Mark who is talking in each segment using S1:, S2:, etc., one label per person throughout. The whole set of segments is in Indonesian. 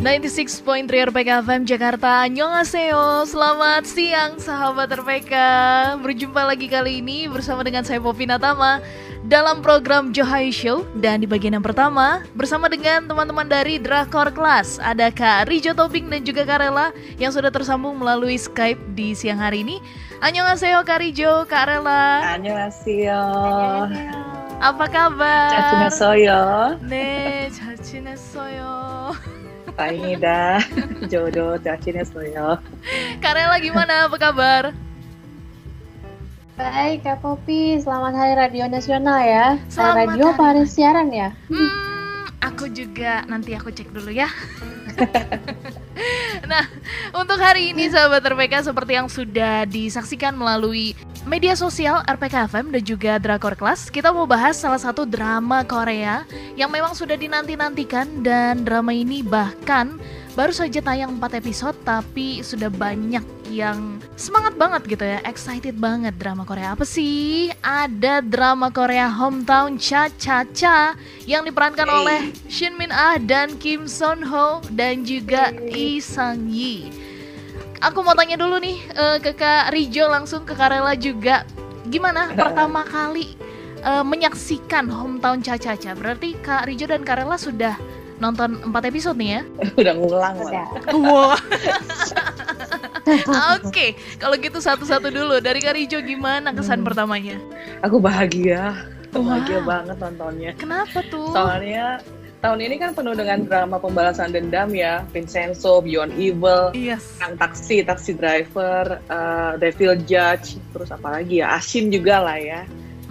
S1: 96.3 RPK FM Jakarta Annyeonghaseyo Selamat siang sahabat RPK Berjumpa lagi kali ini bersama dengan saya Popi Natama Dalam program Johai Show Dan di bagian yang pertama Bersama dengan teman-teman dari Drakor Class Ada Kak Rijo Tobing dan juga Kak Rela Yang sudah tersambung melalui Skype di siang hari ini Annyeonghaseyo Kak Rijo, Kak Rela
S2: Annyeonghaseyo
S1: Apa kabar?
S2: Soyo
S1: 네, 잘 지냈어요.
S2: 다행이다. jodoh 잘 지냈어요.
S1: Karela gimana? Apa kabar?
S3: Baik, Kak Popi. Selamat Hari Radio Nasional ya.
S1: Selamat
S3: radio
S1: hari
S3: apa hari siaran ya?
S1: Hmm, aku juga nanti aku cek dulu ya. nah, untuk hari ini sahabat RPK seperti yang sudah disaksikan melalui media sosial RPK FM dan juga Drakor Class, kita mau bahas salah satu drama Korea yang memang sudah dinanti-nantikan dan drama ini bahkan baru saja tayang 4 episode tapi sudah banyak yang semangat banget gitu ya, excited banget drama Korea. Apa sih? Ada drama Korea Hometown Cha Cha Cha yang diperankan
S2: Hey.
S1: oleh Shin Min Ah dan Kim Son Ho dan juga Lee Sang Yi. Aku mau tanya dulu nih eh, ke Kak Rijo langsung ke Karela juga. Gimana pertama kali eh, menyaksikan Hometown Cha Cha Cha? Berarti Kak Rijo dan Karela sudah nonton 4 episode nih ya?
S2: Udah ngulang
S3: Udah.
S2: malah.
S1: Wow. Oke, kalau gitu satu-satu dulu dari Kak Rijo gimana kesan
S2: Hmm.
S1: pertamanya?
S2: Aku bahagia. Bahagia
S1: Wow.
S2: banget nontonnya.
S1: Kenapa tuh?
S2: Soalnya tahun ini kan penuh dengan drama pembalasan dendam ya. Vincenzo, Beyond Evil,
S1: Yes.
S2: Kang Taksi, Taxi Driver, eh, Devil Judge, terus apa lagi ya? Asin juga lah ya.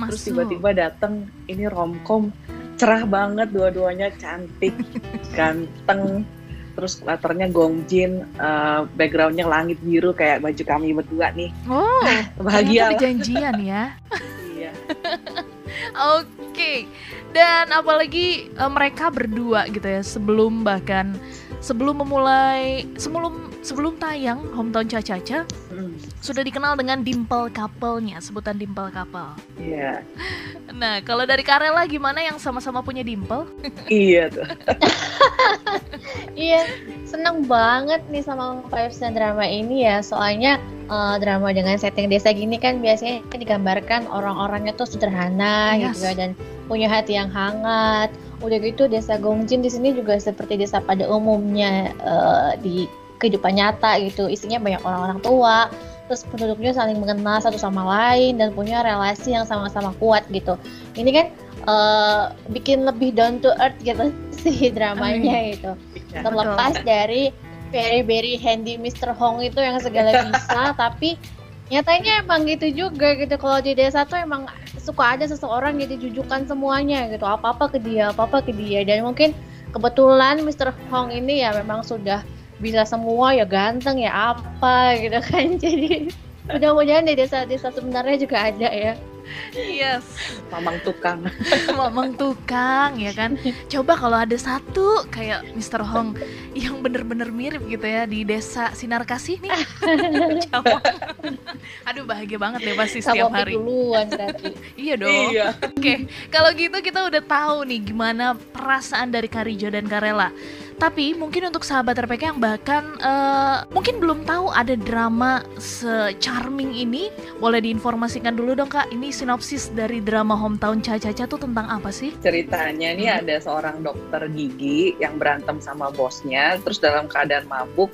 S2: Terus
S1: Masuk.
S2: tiba-tiba dateng ini romcom cerah banget dua-duanya cantik ganteng terus latarnya Gongjin eh, backgroundnya langit biru kayak baju kami berdua nih
S1: Oh,
S2: bahagia
S1: ternyata
S2: lah
S1: janjian ya.
S2: iya
S1: Oke. Dan apalagi eh, mereka berdua gitu ya sebelum bahkan sebelum memulai sebelum sebelum tayang Hometown Cha Sudah dikenal dengan dimple couple-nya, sebutan dimple couple.
S2: iya
S1: Nah, kalau dari Karela gimana yang sama-sama punya dimple?
S2: iya tuh
S3: Iya, seneng banget nih sama vibes dan drama ini ya. Soalnya eh, drama dengan setting desa gini kan biasanya digambarkan orang-orangnya tuh sederhana
S1: Yes.
S3: gitu dan punya hati yang hangat. Udah gitu desa Gongjin di sini juga seperti desa pada umumnya eh, di kehidupan nyata gitu. Isinya banyak orang-orang tua, terus penduduknya saling mengenal satu sama lain dan punya relasi yang sama-sama kuat gitu. Ini kan eh, bikin lebih down to earth gitu sih dramanya gitu
S2: Iya.
S3: terlepas dari very very handy Mr. Hong itu yang segala bisa tapi nyatanya emang gitu juga gitu kalau di desa tuh emang suka ada seseorang yang dijujukan semuanya gitu apa apa ke dia apa apa ke dia dan mungkin kebetulan Mr. Hong ini ya memang sudah bisa semua ya ganteng ya apa gitu kan jadi mudah-mudahan di desa-desa sebenarnya juga ada ya
S1: Yes.
S2: mamang tukang
S1: Mamang tukang ya kan. Coba kalau ada satu kayak Mr. Hong yang bener-bener mirip gitu ya di desa Sinar Kasih nih. Coba. Aduh bahagia banget deh pasti setiap
S3: sama
S1: hari.
S3: duluan tadi
S1: Iya dong.
S2: iya
S1: Oke, kalau gitu kita udah tahu nih gimana perasaan dari Karijo dan Karela. Tapi mungkin untuk sahabat RPK yang bahkan eh, mungkin belum tahu ada drama se-charming ini, boleh diinformasikan dulu dong kak. Ini sinopsis dari drama Hometown Cha tuh tentang apa sih?
S2: ceritanya nih ada seorang dokter gigi yang berantem sama bosnya terus dalam keadaan mabuk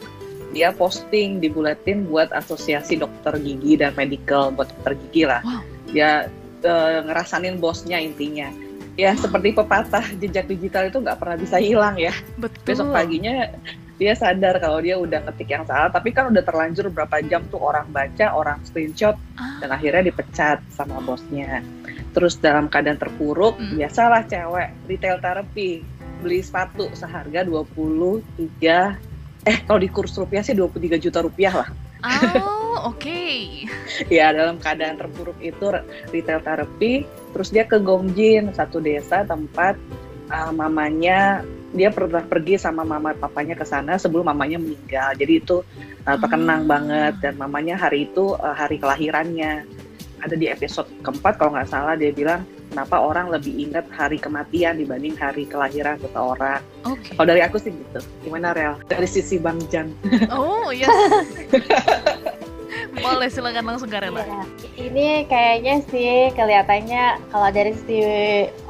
S2: dia posting di buletin buat asosiasi dokter gigi dan medical buat dokter gigi lah
S1: Wow.
S2: dia eh, ngerasanin bosnya intinya ya seperti pepatah jejak digital itu nggak pernah bisa hilang ya
S1: Betul.
S2: besok paginya dia sadar kalau dia udah ngetik yang salah tapi kan udah terlanjur berapa jam tuh orang baca orang screenshot
S1: Ah.
S2: dan akhirnya dipecat sama bosnya terus dalam keadaan terpuruk
S1: Hmm.
S2: biasalah cewek retail therapy beli sepatu seharga 23 eh kalau di kurs rupiah sih 23 juta rupiah lah
S1: Oh, oke.
S2: ya dalam keadaan terpuruk itu retail therapy terus dia ke Gongjin satu desa tempat uh, mamanya dia pernah pergi sama mama papanya ke sana sebelum mamanya meninggal jadi itu uh, terkenang
S1: Ah.
S2: banget dan mamanya hari itu uh, hari kelahirannya ada di episode keempat kalau nggak salah dia bilang kenapa orang lebih ingat hari kematian dibanding hari kelahiran seseorang.
S1: Oke.
S2: Kalau dari aku sih gitu. Gimana Rel? Dari sisi Bang Jan.
S1: Oh, yes. Boleh silakan langsung Karela.
S3: Iya. Ini kayaknya sih kelihatannya kalau dari si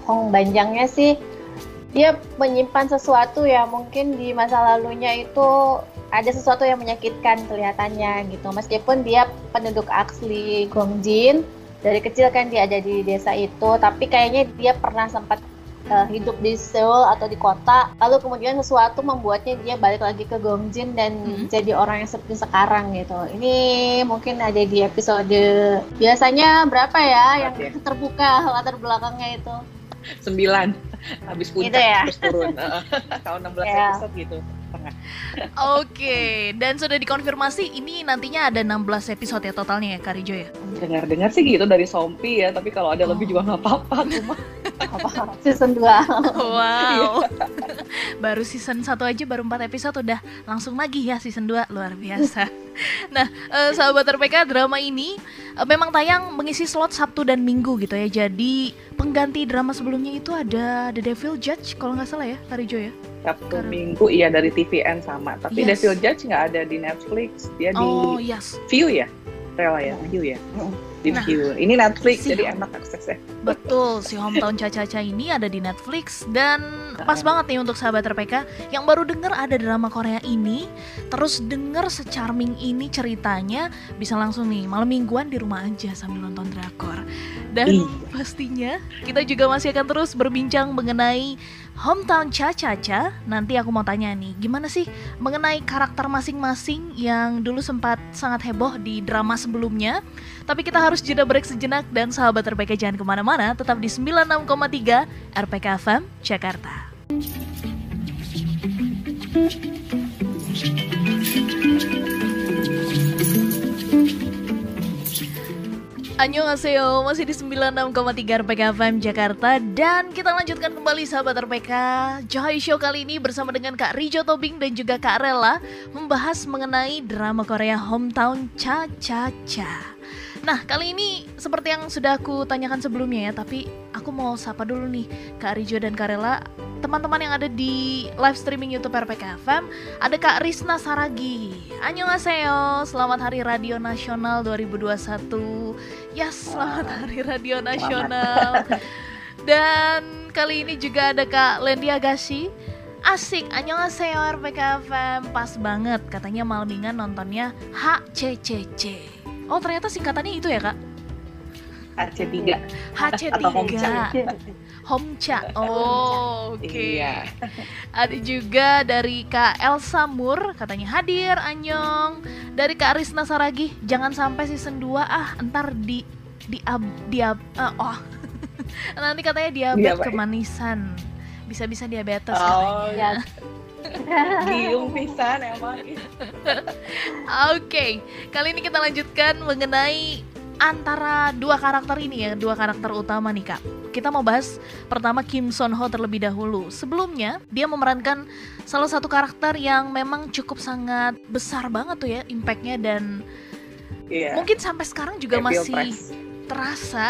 S3: Hong Banjangnya sih dia menyimpan sesuatu ya mungkin di masa lalunya itu ada sesuatu yang menyakitkan kelihatannya gitu meskipun dia penduduk asli Gongjin dari kecil kan dia ada di desa itu tapi kayaknya dia pernah sempat uh, hidup di Seoul atau di kota lalu kemudian sesuatu membuatnya dia balik lagi ke Gongjin dan
S1: Hmm.
S3: jadi orang yang seperti sekarang gitu ini mungkin ada di episode biasanya berapa ya yang
S2: Oke.
S3: terbuka latar belakangnya itu
S2: Sembilan. Habis puncak
S3: Gitu ya?
S2: terus turun. Kalau 16
S3: Ya.
S2: episode gitu.
S1: Oke, dan sudah dikonfirmasi ini nantinya ada 16 episode ya totalnya ya Karijo ya.
S2: Dengar-dengar sih gitu dari Sompi ya, tapi kalau ada lebih juga nggak apa-apa.
S3: Apa season 2
S1: Wow. baru season 1 aja baru 4 episode udah langsung lagi ya season 2 luar biasa. Nah, eh, sahabat RPK drama ini eh, memang tayang mengisi slot Sabtu dan Minggu gitu ya. Jadi pengganti drama sebelumnya itu ada The Devil Judge kalau nggak salah ya Karijo ya.
S2: Sabtu
S1: Karena-
S2: Minggu iya dari TVN sama, tapi
S1: Yes.
S2: Devil Judge nggak ada di Netflix, dia
S1: Oh
S2: di
S1: yes,
S2: View ya, Rela ya, View ya, di
S1: Nah,
S2: View. Ini Netflix
S1: si-
S2: jadi enak aksesnya.
S1: betul si Hometown Caca-Caca ini ada di Netflix dan pas banget nih untuk sahabat RPK yang baru denger ada drama Korea ini, terus denger secharming ini ceritanya bisa langsung nih malam mingguan di rumah aja sambil nonton drakor. Dan
S2: Iya.
S1: pastinya kita juga masih akan terus berbincang mengenai Hometown Cha-Cha-Cha. Nanti aku mau tanya nih, gimana sih mengenai karakter masing-masing yang dulu sempat sangat heboh di drama sebelumnya. Tapi kita harus jeda break sejenak dan sahabat RPK jangan ke mana-mana, tetap di 96,3 RPK FM Jakarta. Annyeonghaseyo, masih di 96,3 RPK FM Jakarta. Dan kita lanjutkan kembali sahabat RPK Joy Show kali ini bersama dengan Kak Rijo Tobing dan juga Kak Rela Membahas mengenai drama Korea Hometown Cha Cha Cha. Nah kali ini seperti yang sudah aku tanyakan sebelumnya ya Tapi aku mau sapa dulu nih Kak Rijo dan Kak Rela. Teman-teman yang ada di live streaming Youtube RPK FM Ada Kak Risna Saragi Annyeonghaseyo, selamat Hari Radio Nasional 2021 Yes, selamat Hari Radio Nasional. Dan kali ini juga ada Kak Lendi Agashi. Asik, annyeonghaseyo RPK FM. Pas banget, katanya malmingan nontonnya HCCC. Oh, ternyata singkatannya itu ya, Kak?
S2: AC3
S1: HC3.
S2: Homcha.
S1: Oh, oke.
S2: Iya.
S1: Ada juga dari Kak Elsa Mur katanya hadir Anyong. Dari Kak Risna Saragi, jangan sampai season 2 ah, entar di di ab, di ab, ah, oh. Nanti katanya diabetes kemanisan. Bisa-bisa diabetes
S2: Oh,
S1: katanya.
S2: Giung pisan emang.
S1: Oke, kali ini kita lanjutkan mengenai antara dua karakter ini ya, dua karakter utama nih kak. Kita mau bahas pertama Kim Son Ho terlebih dahulu. Sebelumnya dia memerankan salah satu karakter yang memang cukup sangat besar banget tuh ya impactnya dan
S2: Iya.
S1: mungkin sampai sekarang juga
S2: Kayak
S1: masih
S2: Pilpres.
S1: terasa.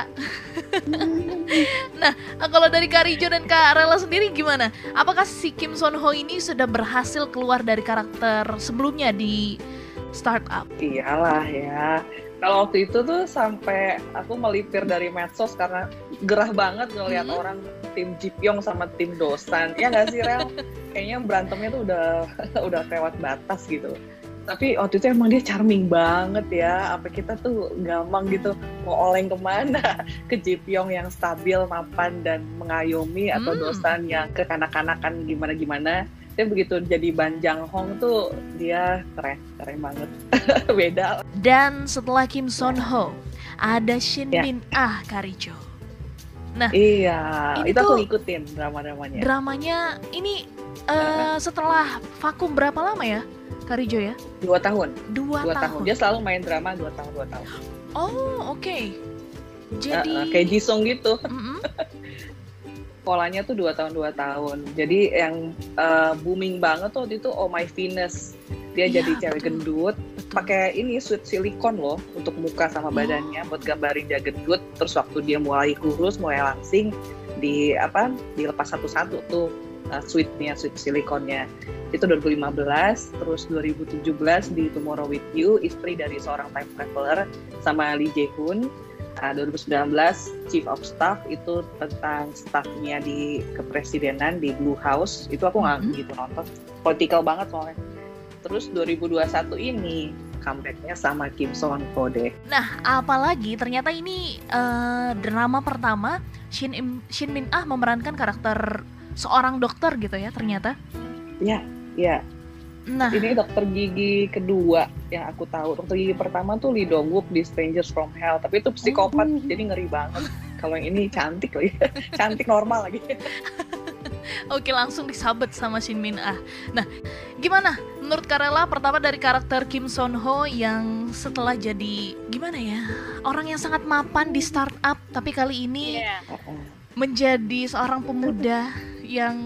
S1: nah, kalau dari Kak Rijo dan Kak Rela sendiri gimana? Apakah si Kim Son Ho ini sudah berhasil keluar dari karakter sebelumnya di startup?
S2: Iyalah ya. Kalau waktu itu tuh sampai aku melipir dari medsos karena gerah banget ngeliat
S1: Hmm.
S2: orang tim Jipyong sama tim Dosan. Ya nggak sih Rel? Kayaknya berantemnya tuh udah udah lewat batas gitu. Tapi waktu itu emang dia charming banget ya. Apa kita tuh gampang gitu mau oleng ke mana? Ke Jipyong yang stabil, mapan dan mengayomi atau
S1: Hmm.
S2: Dosan yang kekanak-kanakan gimana-gimana. Dia begitu jadi Banjang Hong tuh dia keren, keren banget. Beda
S1: Dan setelah Kim Son Ho, ada Shin
S2: Ya.
S1: Min Ah Karijo.
S2: Iya,
S1: Ini
S2: itu aku ngikutin drama-dramanya.
S1: Dramanya ini eh, setelah vakum berapa lama ya, Karijo ya?
S2: Dua tahun,
S1: Dua,
S2: dua tahun.
S1: tahun.
S2: Dia selalu main drama dua tahun, dua tahun.
S1: Oh oke.
S2: Eh,
S1: Jadi
S2: eh, kayak Jisung gitu.
S1: Mm-mm.
S2: polanya tuh dua tahun dua tahun. Jadi yang uh, booming banget tuh waktu itu Oh My Venus. Dia
S1: Iya,
S2: jadi cewek
S1: betul.
S2: gendut, pakai ini sweet silikon loh untuk muka sama
S1: Oh.
S2: badannya buat gambarin dia gendut. Terus waktu dia mulai kurus, mulai langsing, di apa dilepas satu-satu tuh uh, sweetnya, sweet silikonnya. Itu 2015, terus 2017 di Tomorrow With You, istri dari seorang time traveler sama Lee Jae Hoon. Uh, 2019 Chief of Staff itu tentang staffnya di kepresidenan di Blue House. Itu aku nggak
S1: Mhm.
S2: gitu nonton. Politikal banget soalnya. Terus 2021 ini comebacknya sama Kim Son Ho deh.
S1: Nah, apalagi ternyata ini eh, drama pertama Shin, Im- Shin Min Ah memerankan karakter seorang dokter gitu ya ternyata.
S2: ya
S1: Nah,
S2: ini dokter gigi kedua yang aku tahu. Dokter gigi pertama tuh Lee Dong Wook di Strangers from Hell tapi itu psikopat
S1: Oh.
S2: jadi ngeri banget. Kalau yang ini cantik lagi. Cantik normal lagi.
S1: Oke langsung disabet sama Shin Min Ah. Nah, gimana? Menurut Karela pertama dari karakter Kim Son Ho yang setelah jadi gimana ya? Orang yang sangat mapan di startup tapi kali ini
S3: Iya.
S1: menjadi seorang pemuda yang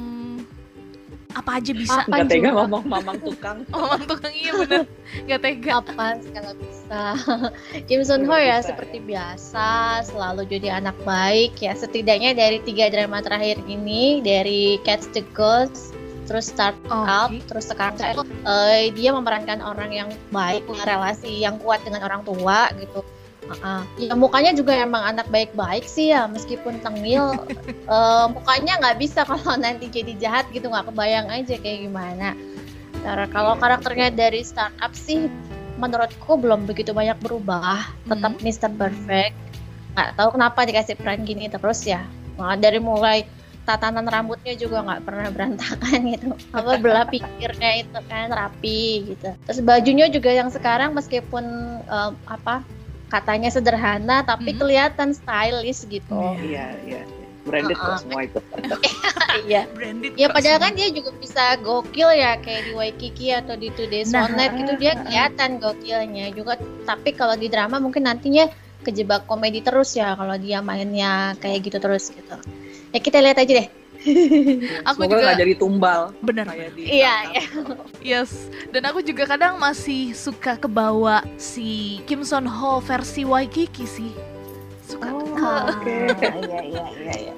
S1: apa aja bisa.
S3: Apa?
S2: nggak tega ngomong mamang tukang.
S1: Oh, tukang iya bener. Gak tega.
S3: Apa kalau bisa? Kim Sun Ho ya
S2: bisa,
S3: seperti biasa selalu jadi anak baik ya. Setidaknya dari tiga drama terakhir ini dari Catch the Ghost terus Start Up
S1: Oke.
S3: terus sekarang eh, dia memerankan orang yang baik punya relasi yang kuat dengan orang tua gitu Uh-uh. Ya mukanya juga emang anak baik-baik sih ya meskipun tengil eh, mukanya nggak bisa kalau nanti jadi jahat gitu nggak kebayang aja kayak gimana. Karena kalau karakternya dari startup sih menurutku belum begitu banyak berubah, tetap Mr. Perfect. Nggak tahu kenapa dikasih peran gini terus ya. Nah, dari mulai tatanan rambutnya juga nggak pernah berantakan gitu. Apa belah pikirnya itu kan rapi gitu. Terus bajunya juga yang sekarang meskipun eh, apa katanya sederhana tapi
S1: Mhm.
S3: kelihatan stylish gitu.
S2: iya iya branded
S3: Uh-uh.
S2: kok semua itu
S3: Iya.
S1: Branded
S3: Ya padahal
S1: semua.
S3: kan dia juga bisa gokil ya kayak di Waikiki atau di Today's
S1: Nah,
S3: Sonnet gitu dia kelihatan gokilnya juga. Tapi kalau di drama mungkin nantinya kejebak komedi terus ya kalau dia mainnya kayak gitu terus gitu. Ya kita lihat aja deh.
S1: Aku
S2: semoga
S1: juga-
S2: nggak jadi tumbal
S1: Bener
S2: kayak di
S3: Iya.
S1: Yes, dan aku juga kadang masih suka kebawa si Kim Son Ho versi Waikiki sih. Suka
S2: Oh,
S1: ke-
S2: oke.
S3: Iya iya iya iya.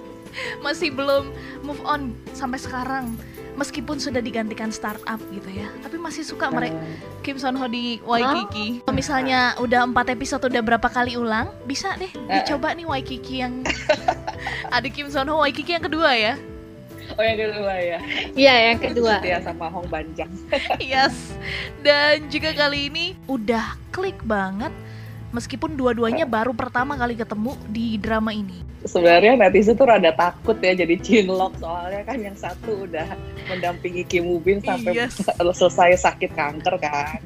S1: masih belum move on sampai sekarang. Meskipun sudah digantikan startup gitu ya, tapi masih suka mereka Kim Son Ho di Waikiki. Kalau misalnya udah empat episode udah berapa kali ulang, bisa deh dicoba nih Waikiki yang ada Kim Son Ho Waikiki yang kedua ya.
S2: Oh yang kedua ya
S3: Iya yang kedua.
S2: Setia sama Hong Banjang
S1: Yes. Dan juga kali ini udah klik banget meskipun dua-duanya baru pertama kali ketemu di drama ini.
S2: sebenarnya netizen tuh rada takut ya jadi cinlok soalnya kan yang satu udah mendampingi Kim Woo Bin sampai
S1: Yes.
S2: selesai sakit kanker kan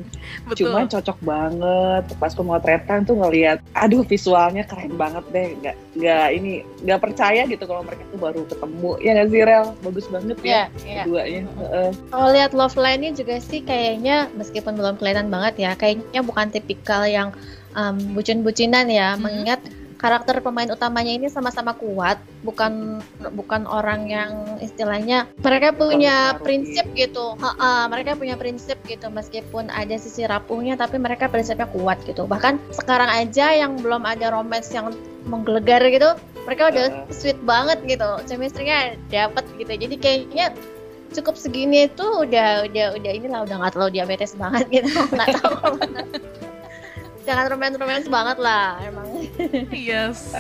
S1: Betul.
S2: Cuma cocok banget pas pemotretan tuh ngelihat, aduh visualnya keren banget deh, nggak nggak ini nggak percaya gitu kalau mereka tuh baru ketemu, ya nggak sih Rel? Bagus banget ya
S3: Iya iya.
S2: keduanya. Heeh.
S3: Kalau lihat love line-nya juga sih kayaknya meskipun belum kelihatan banget ya, kayaknya bukan tipikal yang um, bucin-bucinan ya,
S1: Mhm.
S3: mengingat karakter pemain utamanya ini sama-sama kuat, bukan bukan orang yang istilahnya mereka punya prinsip gitu, Ha-ha, mereka punya prinsip gitu meskipun ada sisi rapuhnya, tapi mereka prinsipnya kuat gitu. Bahkan sekarang aja yang belum ada romance yang menggelegar gitu, mereka udah sweet banget gitu, chemistry-nya dapet gitu. Jadi kayaknya cukup segini tuh udah udah udah inilah udah nggak terlalu diabetes banget gitu nggak tahu jangan romance romance banget lah emang
S1: Yes.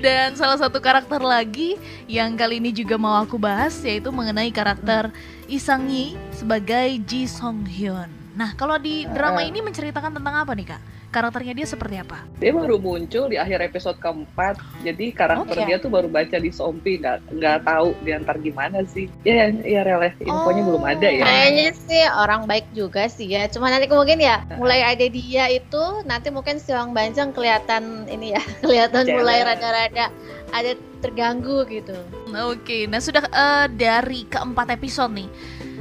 S1: Dan salah satu karakter lagi yang kali ini juga mau aku bahas yaitu mengenai karakter Isang Yi sebagai Ji Song Hyun. Nah, kalau di drama ini menceritakan tentang apa nih, Kak? Karakternya dia seperti apa?
S2: Dia baru muncul di akhir episode keempat, jadi karakter
S3: Oke.
S2: dia tuh baru baca di Sompi, nggak nggak tahu dia ntar gimana sih. Ya, ya ya. infonya
S1: Oh.
S2: belum ada ya.
S3: kayaknya sih orang baik juga sih ya cuma nanti mungkin ya mulai ada dia itu nanti mungkin si Wang Banjang kelihatan ini ya kelihatan
S2: Cewek.
S3: mulai rada-rada ada terganggu gitu
S1: Oke, nah sudah eh, dari keempat episode nih,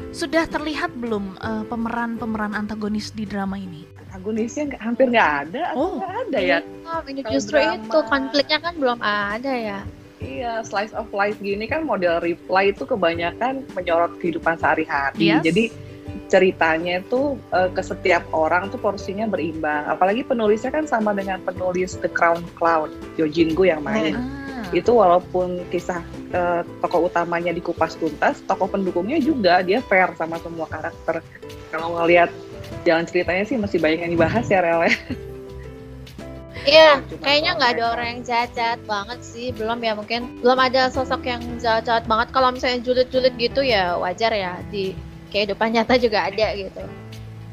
S1: sudah terlihat belum eh, pemeran-pemeran antagonis di drama ini?
S2: Agonisnya nggak- hampir nggak ada, atau
S1: Oh.
S2: nggak ada ya?
S3: oh ini
S2: Kalau
S3: justru
S2: drama-
S3: itu konfliknya kan belum ada ya
S2: Iya, slice of life gini kan model reply itu kebanyakan menyorot kehidupan sehari-hari.
S1: Yes.
S2: Jadi ceritanya itu eh, ke setiap orang tuh porsinya berimbang. Apalagi penulisnya kan sama dengan penulis The Crown Cloud, Jo Jin Gu yang main.
S1: Ah.
S2: Itu walaupun kisah eh, tokoh utamanya dikupas tuntas, tokoh pendukungnya juga dia fair sama semua karakter. Kalau ngelihat jalan ceritanya sih masih banyak yang dibahas ya Rel ya.
S3: Iya, kayaknya nggak ada orang yang jahat-jahat banget sih. Belum ya mungkin belum ada sosok yang jahat-jahat banget. Kalau misalnya julid-julid gitu ya wajar ya di kehidupan nyata juga ada gitu.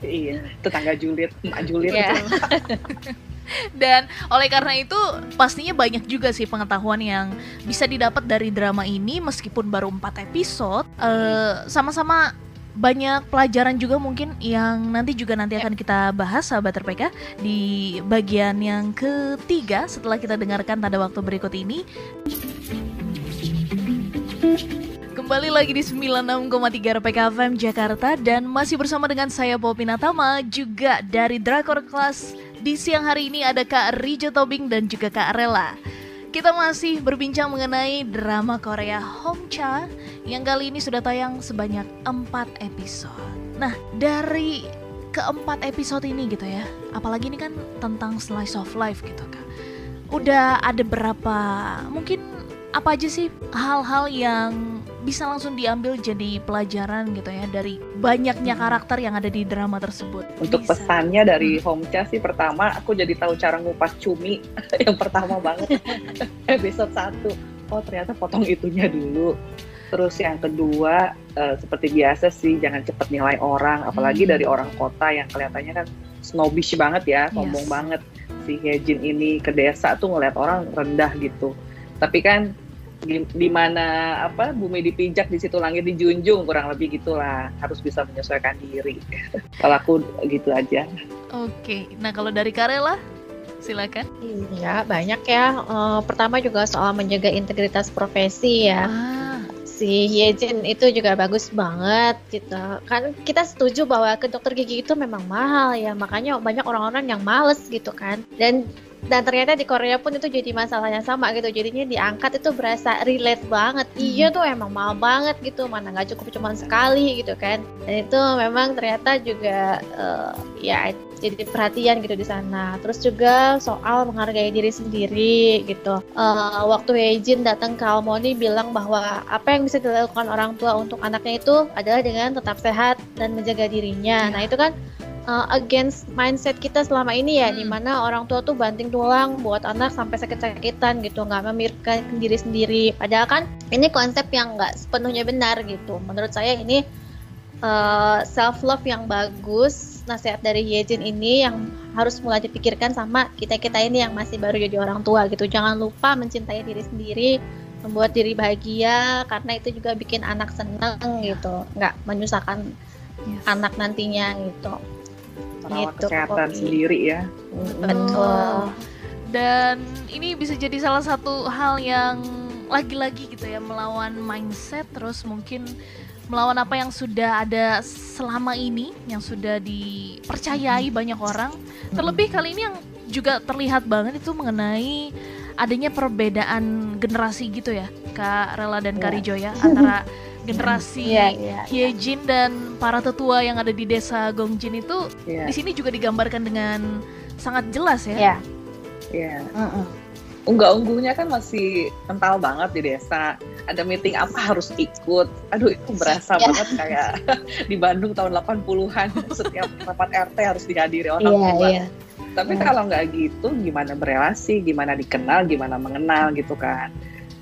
S2: Iya, tetangga julid, emak julid.
S3: Iya.
S1: Dan oleh karena itu pastinya banyak juga sih pengetahuan yang bisa didapat dari drama ini meskipun baru 4 episode. eh, sama-sama banyak pelajaran juga mungkin yang nanti juga nanti akan kita bahas sahabat RPK di bagian yang ketiga setelah kita dengarkan tanda waktu berikut ini. Kembali lagi di 96,3 RPK FM Jakarta dan masih bersama dengan saya Popi Natama juga dari Drakor Class. Di siang hari ini ada Kak Rijo Tobing dan juga Kak Rela. Kita masih berbincang mengenai drama Korea Hongcha yang kali ini sudah tayang sebanyak 4 episode. Nah, dari keempat episode ini gitu ya, apalagi ini kan tentang slice of life gitu Kak. Udah ada berapa mungkin apa aja sih hal-hal yang bisa langsung diambil jadi pelajaran gitu ya dari banyaknya karakter yang ada di drama tersebut.
S2: Untuk
S1: Bisa.
S2: pesannya dari Homcha sih pertama aku jadi tahu cara ngupas cumi yang pertama banget episode 1. Oh ternyata potong itunya dulu. Terus yang kedua eh, seperti biasa sih jangan cepat nilai orang apalagi
S1: Hmm.
S2: dari orang kota yang kelihatannya kan snobbish banget ya, sombong
S1: Yes.
S2: banget. Si Hejin ini ke desa tuh ngeliat orang rendah gitu. Tapi kan di, di mana apa bumi dipijak di situ langit dijunjung kurang lebih gitulah harus bisa menyesuaikan diri. Kalau aku gitu aja.
S1: Oke, nah kalau dari Karela silakan.
S3: Iya, banyak ya. Eh, pertama juga soal menjaga integritas profesi ya.
S1: Ah,
S3: Si Yejin itu juga bagus banget gitu. Kan kita setuju bahwa ke dokter gigi itu memang mahal ya. Makanya banyak orang-orang yang males gitu kan. Dan dan ternyata di Korea pun itu jadi masalah yang sama gitu. Jadinya diangkat itu berasa relate banget. Iya tuh emang mahal banget gitu. Mana nggak cukup cuma sekali gitu kan. Dan itu memang ternyata juga eh, ya jadi perhatian gitu di sana. Terus juga soal menghargai diri sendiri gitu. Eh, waktu Heijin datang ke Almoni bilang bahwa apa yang bisa dilakukan orang tua untuk anaknya itu adalah dengan tetap sehat dan menjaga dirinya.
S1: Ya.
S3: Nah itu kan eh, against mindset kita selama ini ya,
S1: Hmm.
S3: di mana orang tua tuh banting tulang buat anak sampai sakit-sakitan gitu, nggak memikirkan diri sendiri. Padahal kan ini konsep yang nggak sepenuhnya benar gitu. Menurut saya ini self love yang bagus nasihat dari Yejin ini yang harus mulai dipikirkan sama kita kita ini yang masih baru jadi orang tua gitu jangan lupa mencintai diri sendiri membuat diri bahagia karena itu juga bikin anak seneng gitu nggak menyusahkan
S1: yes.
S3: anak nantinya gitu
S2: Merawat
S3: Gitu,
S2: kesehatan
S3: Poppy.
S2: sendiri ya.
S3: betul
S1: Dan ini bisa jadi salah satu hal yang lagi-lagi gitu ya melawan mindset terus mungkin melawan apa yang sudah ada selama ini yang sudah dipercayai banyak orang. Terlebih kali ini yang juga terlihat banget itu mengenai adanya perbedaan generasi gitu ya, Kak Rela dan Kak
S2: Iya.
S1: Rijo ya antara generasi
S3: Iya, iya.
S1: Hyejin dan para tetua yang ada di desa Gongjin itu
S2: Iya,
S1: di sini juga digambarkan dengan sangat jelas ya.
S3: Iya.
S2: iya.
S3: Mm-mm.
S2: Unggah-ungguhnya kan masih kental banget di desa. Ada meeting apa harus ikut. Aduh itu berasa
S3: Iya.
S2: banget kayak di Bandung tahun 80-an. Setiap rapat RT harus dihadiri orang
S3: Iya,
S2: tua.
S3: iya.
S2: Tapi
S3: Iya.
S2: kalau nggak gitu, gimana berelasi, gimana dikenal, gimana mengenal gitu kan.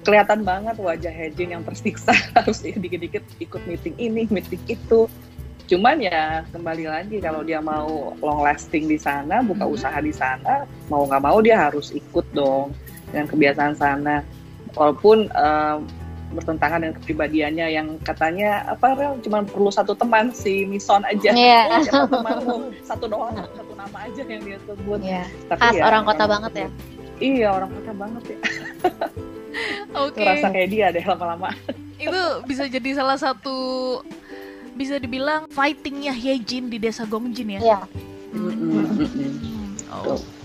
S2: Kelihatan banget wajah Hejin yang tersiksa harus dikit-dikit ikut meeting ini, meeting itu. Cuman ya kembali lagi kalau dia mau long lasting di sana, buka
S1: Mhm.
S2: usaha di sana, mau nggak mau dia harus ikut dong dengan kebiasaan sana. Walaupun em, bertentangan dengan kepribadiannya yang katanya apa Rel cuma perlu satu teman si Mison aja.
S3: Iya.
S2: Siapa temanmu? Satu doang, satu nama aja yang dia sebut.
S3: Iya.
S2: Tapi
S3: Khas
S2: ya,
S3: orang kota banget ya.
S2: Iya orang kota banget ya.
S1: Oke.
S2: Itu rasa kayak dia deh lama-lama.
S1: itu bisa jadi salah satu bisa dibilang fightingnya Hyejin di desa Gongjin ya.
S3: Iya.
S1: Hmm,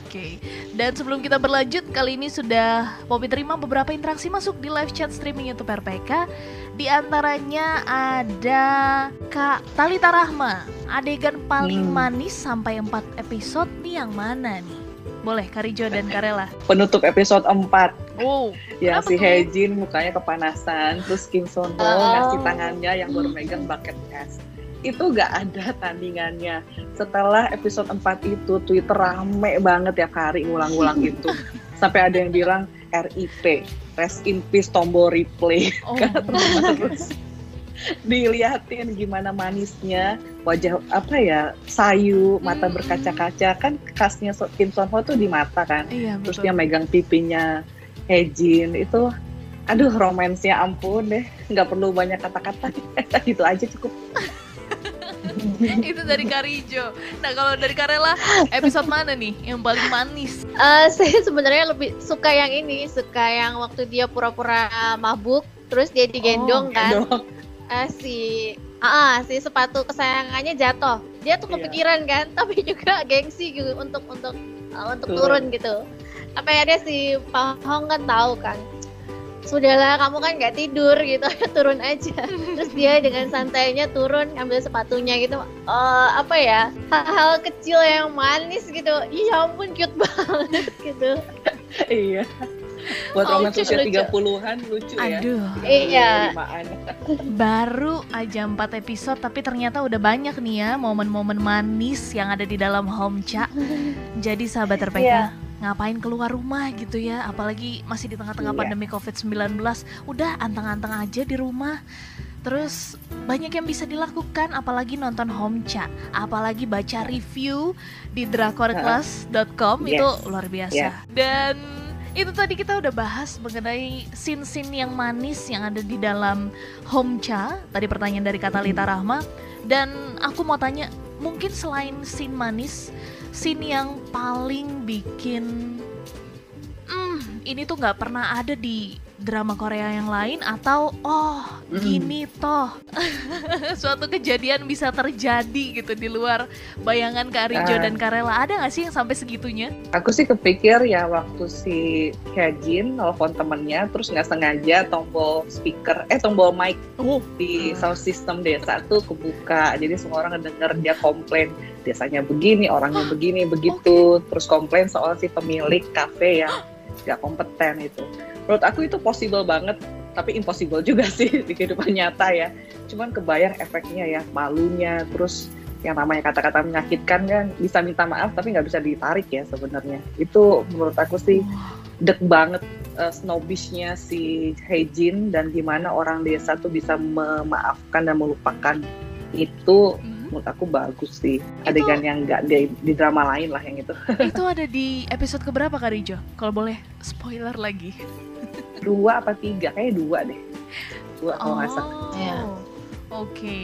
S1: Oke. Dan sebelum kita berlanjut, kali ini sudah Poppy terima beberapa interaksi masuk di live chat streaming YouTube RPK. Di antaranya ada Kak Talita Rahma. Adegan paling
S2: Hmm.
S1: manis sampai 4 episode nih yang mana nih? Boleh Karijo dan Karela.
S2: Penutup episode 4
S1: Oh,
S2: ya si? Hejin mukanya kepanasan, terus Kim Son Ho
S3: Oh.
S2: ngasih tangannya yang baru megang bucket es. Itu gak ada tandingannya. Setelah episode 4 itu Twitter rame banget tiap hari ngulang-ngulang itu. Sampai ada yang bilang RIP, rest in peace tombol replay.
S1: oh.
S2: terus diliatin gimana manisnya wajah apa ya sayu mata
S1: Hmm.
S2: berkaca-kaca kan khasnya Kim Son Ho tuh di mata kan
S1: Iya,
S2: terus dia megang pipinya Hejin itu aduh romansnya ampun deh nggak perlu banyak kata-kata gitu aja cukup
S1: Itu dari Karijo. Nah, kalau dari Karela, episode mana nih yang paling manis?
S3: Eh, saya sebenarnya lebih suka yang ini, suka yang waktu dia pura-pura mabuk, terus dia digendong
S1: Oh,
S3: kan, Eh, si ah si sepatu kesayangannya jatuh. Dia tuh
S2: Iya.
S3: kepikiran kan, tapi juga gengsi gitu untuk untuk eh, untuk
S2: Turun.
S3: turun gitu. Apa ya dia si Pak Hong kan tahu kan. Sudahlah kamu kan nggak tidur gitu, turun aja. Terus dia dengan santainya turun ngambil sepatunya gitu. Eh, apa ya? Hal-hal kecil yang manis gitu. Iya ampun cute banget gitu.
S2: iya buat
S3: Oh,
S2: romans usia
S3: lucu.
S2: 30-an lucu ya
S1: Aduh,
S3: Iya.
S1: Baru aja 4 episode tapi ternyata udah banyak nih ya momen-momen manis yang ada di dalam Homcha. Jadi sahabat RPK,
S3: Iya.
S1: Ngapain keluar rumah gitu ya, apalagi masih di tengah-tengah
S2: Iya.
S1: pandemi Covid-19. Udah anteng-anteng aja di rumah. Terus banyak yang bisa dilakukan apalagi nonton Homcha, apalagi baca review di drakorclass.com itu
S2: Yes.
S1: luar biasa.
S2: Yeah.
S1: Dan itu tadi kita udah bahas mengenai scene-scene yang manis yang ada di dalam Homcha. Tadi pertanyaan dari Katalita Rahma dan aku mau tanya, mungkin selain scene manis, scene yang paling bikin hmm, ini tuh nggak pernah ada di drama Korea yang lain atau oh
S2: Mm.
S1: gini toh. Suatu kejadian bisa terjadi gitu di luar bayangan Kak Rijo
S2: Ah.
S1: dan Karela ada nggak sih yang sampai segitunya?
S2: Aku sih kepikir ya waktu si Kajin nelfon temennya terus nggak sengaja tombol speaker eh tombol mic
S1: Oh,
S2: di sound system desa tuh kebuka. Jadi semua orang ngedenger dia komplain desanya begini orangnya begini begitu. Terus komplain soal si pemilik kafe yang nggak kompeten itu menurut aku itu possible banget tapi impossible juga sih di kehidupan nyata ya cuman kebayang efeknya ya malunya terus yang namanya kata-kata menyakitkan kan bisa minta maaf tapi nggak bisa ditarik ya sebenarnya itu menurut aku sih dek banget uh, snobishnya si Hejin dan gimana orang desa tuh bisa memaafkan dan melupakan itu
S1: Mhm.
S2: menurut aku bagus sih adegan yang nggak di, di drama lain lah yang itu
S1: itu ada di episode keberapa Kak Rijo? Kalau boleh spoiler lagi.
S2: Dua apa tiga kayak dua deh dua kalau nggak salah
S1: Oh,
S3: Iya.
S1: oke.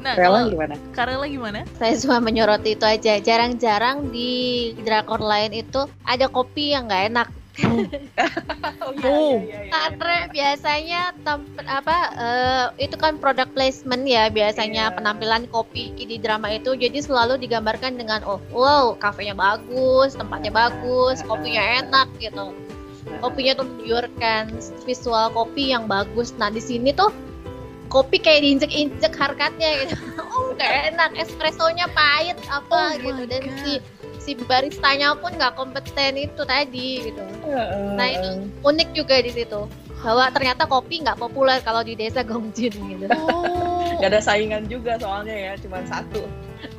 S1: Nah,
S2: Rela
S1: kalau
S2: gimana
S1: Karela gimana?
S3: Saya cuma menyoroti itu aja. Jarang-jarang di drakor lain itu ada kopi yang nggak enak.
S2: oh,
S1: Oh.
S3: Karena biasanya tem- apa eh, itu kan product placement ya biasanya
S2: Iya.
S3: penampilan kopi di drama itu jadi selalu digambarkan dengan oh wow kafenya bagus tempatnya bagus kopinya enak gitu kopinya tuh menunjukkan visual kopi yang bagus nah di sini tuh kopi kayak diinjek-injek harkatnya gitu oh nggak enak espressonya pahit apa
S1: Oh
S3: gitu dan
S1: God.
S3: si si baristanya pun nggak kompeten itu tadi gitu
S2: Heeh.
S3: Nah, itu unik juga di situ bahwa ternyata kopi nggak populer kalau di desa Gongjin gitu.
S1: Oh.
S2: nggak ada saingan juga soalnya ya cuma satu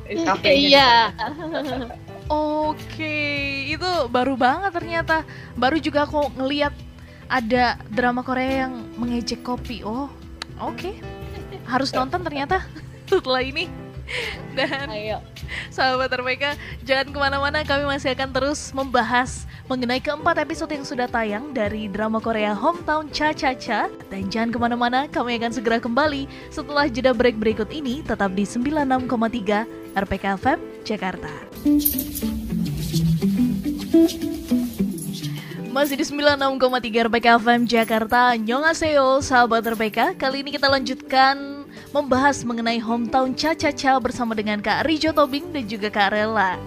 S2: Eh, kafenya
S3: Iya.
S1: Oke, itu baru banget ternyata. Baru juga aku ngeliat ada drama Korea yang mengejek kopi. Oh, oke. Harus nonton ternyata setelah ini. Dan
S3: Ayo.
S1: sahabat RPK, jangan ke mana-mana. Kami masih akan terus membahas mengenai keempat episode yang sudah tayang dari drama Korea Hometown Cha Cha Cha. Dan jangan ke mana-mana, kami akan segera kembali setelah jeda break berikut ini. Tetap di 96,3 RPK FM Jakarta. Masih di 96,3 RPK FM Jakarta Nyongaseo sahabat RPK Kali ini kita lanjutkan membahas mengenai hometown Cha bersama dengan Kak Rijo Tobing dan juga Kak Rela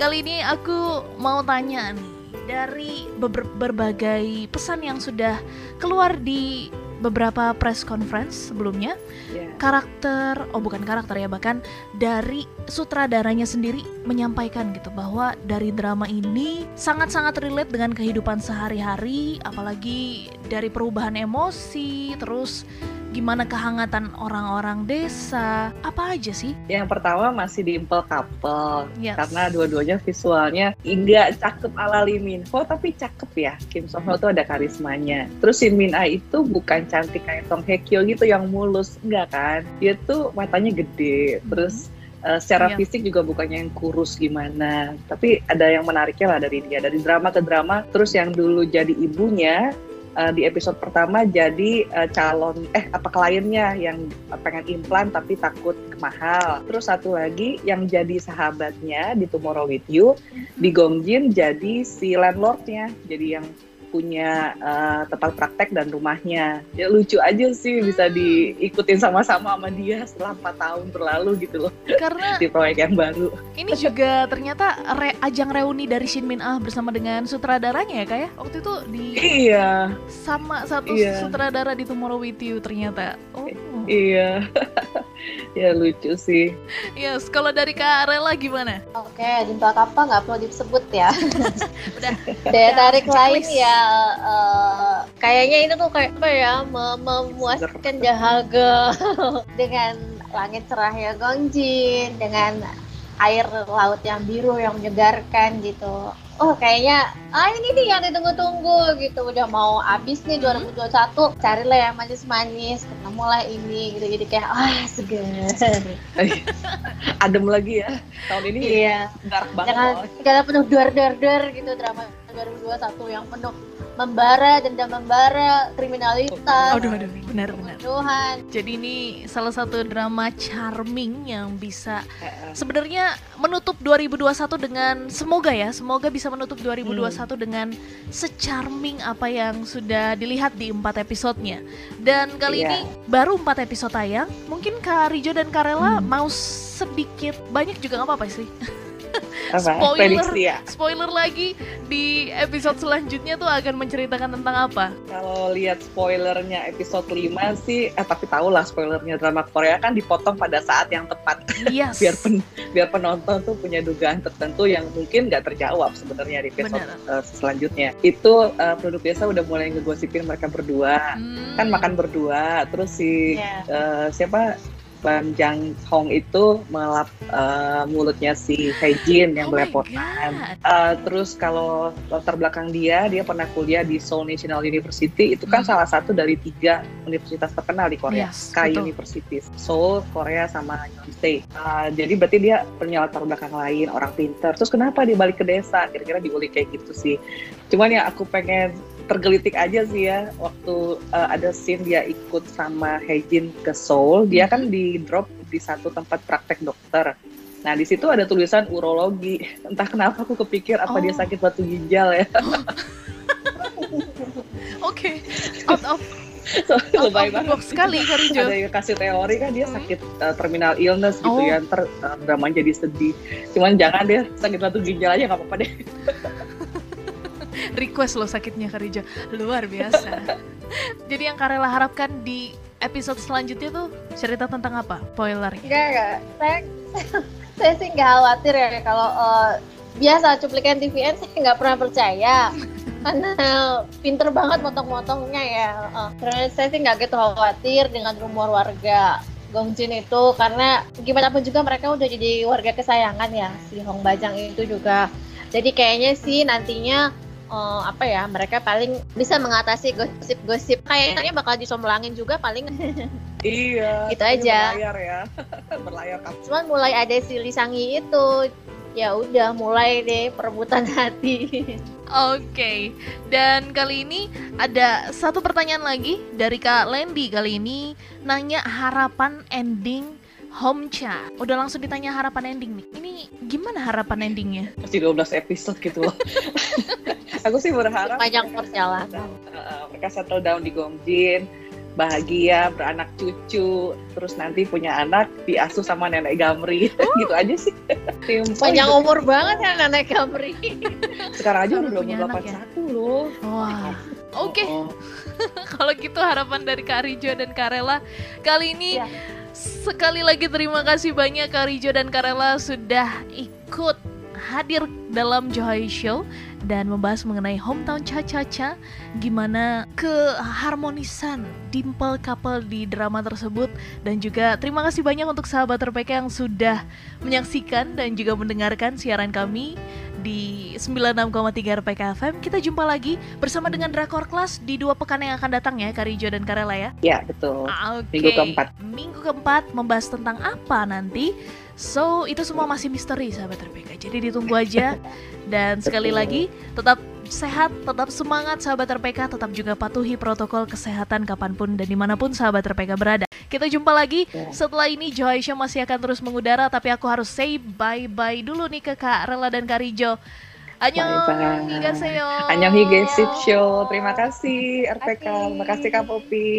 S1: kali ini aku mau tanya nih dari ber berbagai pesan yang sudah keluar di beberapa press conference sebelumnya yeah. karakter oh bukan karakter ya bahkan dari sutradaranya sendiri menyampaikan gitu bahwa dari drama ini sangat-sangat relate dengan kehidupan sehari-hari apalagi dari perubahan emosi terus gimana kehangatan orang-orang desa? Apa aja sih?
S2: Yang pertama masih di Impel Couple yes. karena dua-duanya visualnya enggak cakep ala Lee Min Ho tapi cakep ya. Kim So Ho tuh ada karismanya. Terus Shin Min Ah itu bukan cantik kayak Song Hye Kyo gitu yang mulus enggak kan? Dia tuh matanya gede terus Uh, secara yeah. fisik juga bukannya yang kurus gimana, tapi ada yang menariknya lah dari dia dari drama ke drama. Terus yang dulu jadi ibunya uh, di episode pertama jadi uh, calon eh apa kliennya yang pengen implan tapi takut mahal. Terus satu lagi yang jadi sahabatnya di Tomorrow with You di Gongjin jadi si landlordnya. Jadi yang punya uh, tempat praktek dan rumahnya. Ya lucu aja sih bisa diikutin sama-sama sama dia setelah empat tahun berlalu gitu loh. Karena di proyek yang baru.
S1: Ini juga ternyata re ajang reuni dari Shin Min Ah bersama dengan sutradaranya ya kayak ya? waktu itu di
S2: Iya.
S1: Sama satu iya. sutradara di Tomorrow with You ternyata. Oh.
S2: Iya. ya lucu sih.
S1: Yes, kalau dari Kak Rela gimana?
S3: Oke, okay, jumpa kapal nggak perlu disebut ya. Udah. Daya tarik lain ya, uh, kayaknya itu tuh kayak apa ya, mem memuaskan jahaga dengan langit cerah ya Gongjin, dengan air laut yang biru yang menyegarkan gitu. Oh kayaknya ah ini nih yang ditunggu-tunggu gitu. Udah mau habis nih 2021 hmm. carilah yang manis-manis ketemulah ini gitu. Jadi kayak ah segar
S2: adem lagi ya. Tahun ini
S3: iya.
S2: dark banget
S3: jangan jangan penuh dar-dar-dar gitu drama 2021 yang penuh membara dendam membara kriminalitas
S1: aduh aduh benar benar Tuhan jadi ini salah satu drama charming yang bisa sebenarnya menutup 2021 dengan semoga ya semoga bisa menutup 2021 hmm. dengan secharming apa yang sudah dilihat di empat episodenya dan kali yeah. ini baru empat episode tayang mungkin Kak Rijo dan Karela hmm. mau sedikit banyak juga nggak apa-apa sih
S2: apa?
S1: spoiler Prediksi ya? spoiler lagi di episode selanjutnya tuh akan menceritakan tentang apa
S2: kalau lihat spoilernya episode 5 sih eh tapi tau lah spoilernya drama Korea kan dipotong pada saat yang tepat
S1: yes.
S2: biar pen, biar penonton tuh punya dugaan tertentu yang mungkin nggak terjawab sebenarnya di episode uh, selanjutnya itu uh, produk biasa udah mulai ngegosipin mereka berdua hmm. kan makan berdua terus si yeah. Iya. uh, siapa Ban Jang Hong itu melap uh, mulutnya si Jin yang oh belepotan. Uh, terus kalau latar belakang dia, dia pernah kuliah di Seoul National University. Itu kan hmm. salah satu dari tiga universitas terkenal di Korea, yes, Sky University, Seoul, Korea sama Yonsei. Uh, jadi berarti dia punya latar belakang lain, orang pinter. Terus kenapa dia balik ke desa? Kira-kira diulik kayak gitu sih. Cuman ya aku pengen tergelitik aja sih ya waktu uh, ada scene dia ikut sama Hejin ke Seoul dia kan di drop di satu tempat praktek dokter nah di situ ada tulisan urologi entah kenapa aku kepikir apa oh. dia sakit batu ginjal ya
S1: oke okay. out of
S2: so, lebay banget
S1: sekali Karijo
S2: ada yang kasih teori kan dia hmm. sakit uh, terminal illness gitu oh. ya ntar uh, dramanya jadi sedih cuman jangan deh sakit batu ginjal aja nggak apa-apa deh
S1: request loh sakitnya Karija luar biasa. Jadi yang Karela harapkan di episode selanjutnya tuh cerita tentang apa? Spoiler.
S3: Enggak enggak. Saya saya sih nggak khawatir ya kalau uh, biasa cuplikan TVN saya nggak pernah percaya. Karena pinter banget motong-motongnya ya uh, terus saya sih nggak gitu khawatir dengan rumor warga Gongjin itu. Karena gimana pun juga mereka udah jadi warga kesayangan ya si Hong Bajang itu juga. Jadi kayaknya sih nantinya uh, apa ya mereka paling bisa mengatasi gosip-gosip kayaknya bakal disomlangin juga paling
S2: iya
S3: gitu aja
S2: berlayar ya berlayar
S3: cuman mulai ada si Lisangi itu ya udah mulai deh perebutan hati
S1: Oke, okay. dan kali ini ada satu pertanyaan lagi dari Kak Lendi kali ini nanya harapan ending Homcha. Udah langsung ditanya harapan ending nih. Ini gimana harapan endingnya?
S2: Masih 12 episode gitu loh. Aku sih berharap
S3: panjang perjalanan.
S2: Uh, mereka settle down di Gongjin. bahagia, beranak cucu, terus nanti punya anak diasuh sama nenek Gamri,
S1: Oh.
S2: gitu aja sih. Simple
S3: Panjang
S2: gitu.
S3: umur banget ya nenek Kamri.
S2: Sekarang aja udah
S1: punya anak ya?
S2: 21 loh.
S1: Wah. Oke,
S2: Oh, oh.
S1: kalau gitu harapan dari Kak Rijo dan Kak Rela kali ini
S3: Ya.
S1: sekali lagi terima kasih banyak Kak Rijo dan Kak Rela sudah ikut hadir dalam Joy Show dan membahas mengenai hometown Cha-Cha-Cha gimana keharmonisan dimple couple di drama tersebut dan juga terima kasih banyak untuk sahabat RPK yang sudah menyaksikan dan juga mendengarkan siaran kami di 96,3 RPK FM. Kita jumpa lagi bersama dengan Drakor Class di dua pekan yang akan datang ya, Karijo dan Karela ya.
S2: Ya, betul.
S1: Ah, Oke.
S2: Minggu keempat.
S1: Minggu keempat membahas tentang apa nanti? So, itu semua masih misteri sahabat RPK. Jadi ditunggu aja. Dan sekali lagi, tetap sehat, tetap semangat sahabat RPK, tetap juga patuhi protokol kesehatan kapan pun dan di mana pun sahabat RPK berada. Kita jumpa lagi
S2: Ya.
S1: setelah ini Show masih akan terus mengudara tapi aku harus say bye-bye dulu nih ke Kak Rela dan Kak Rijo. Annyeong,
S2: Bye-bye.
S1: higaseyo.
S2: Annyeong Show. Terima kasih RPK. Terima kasih Kak Popi.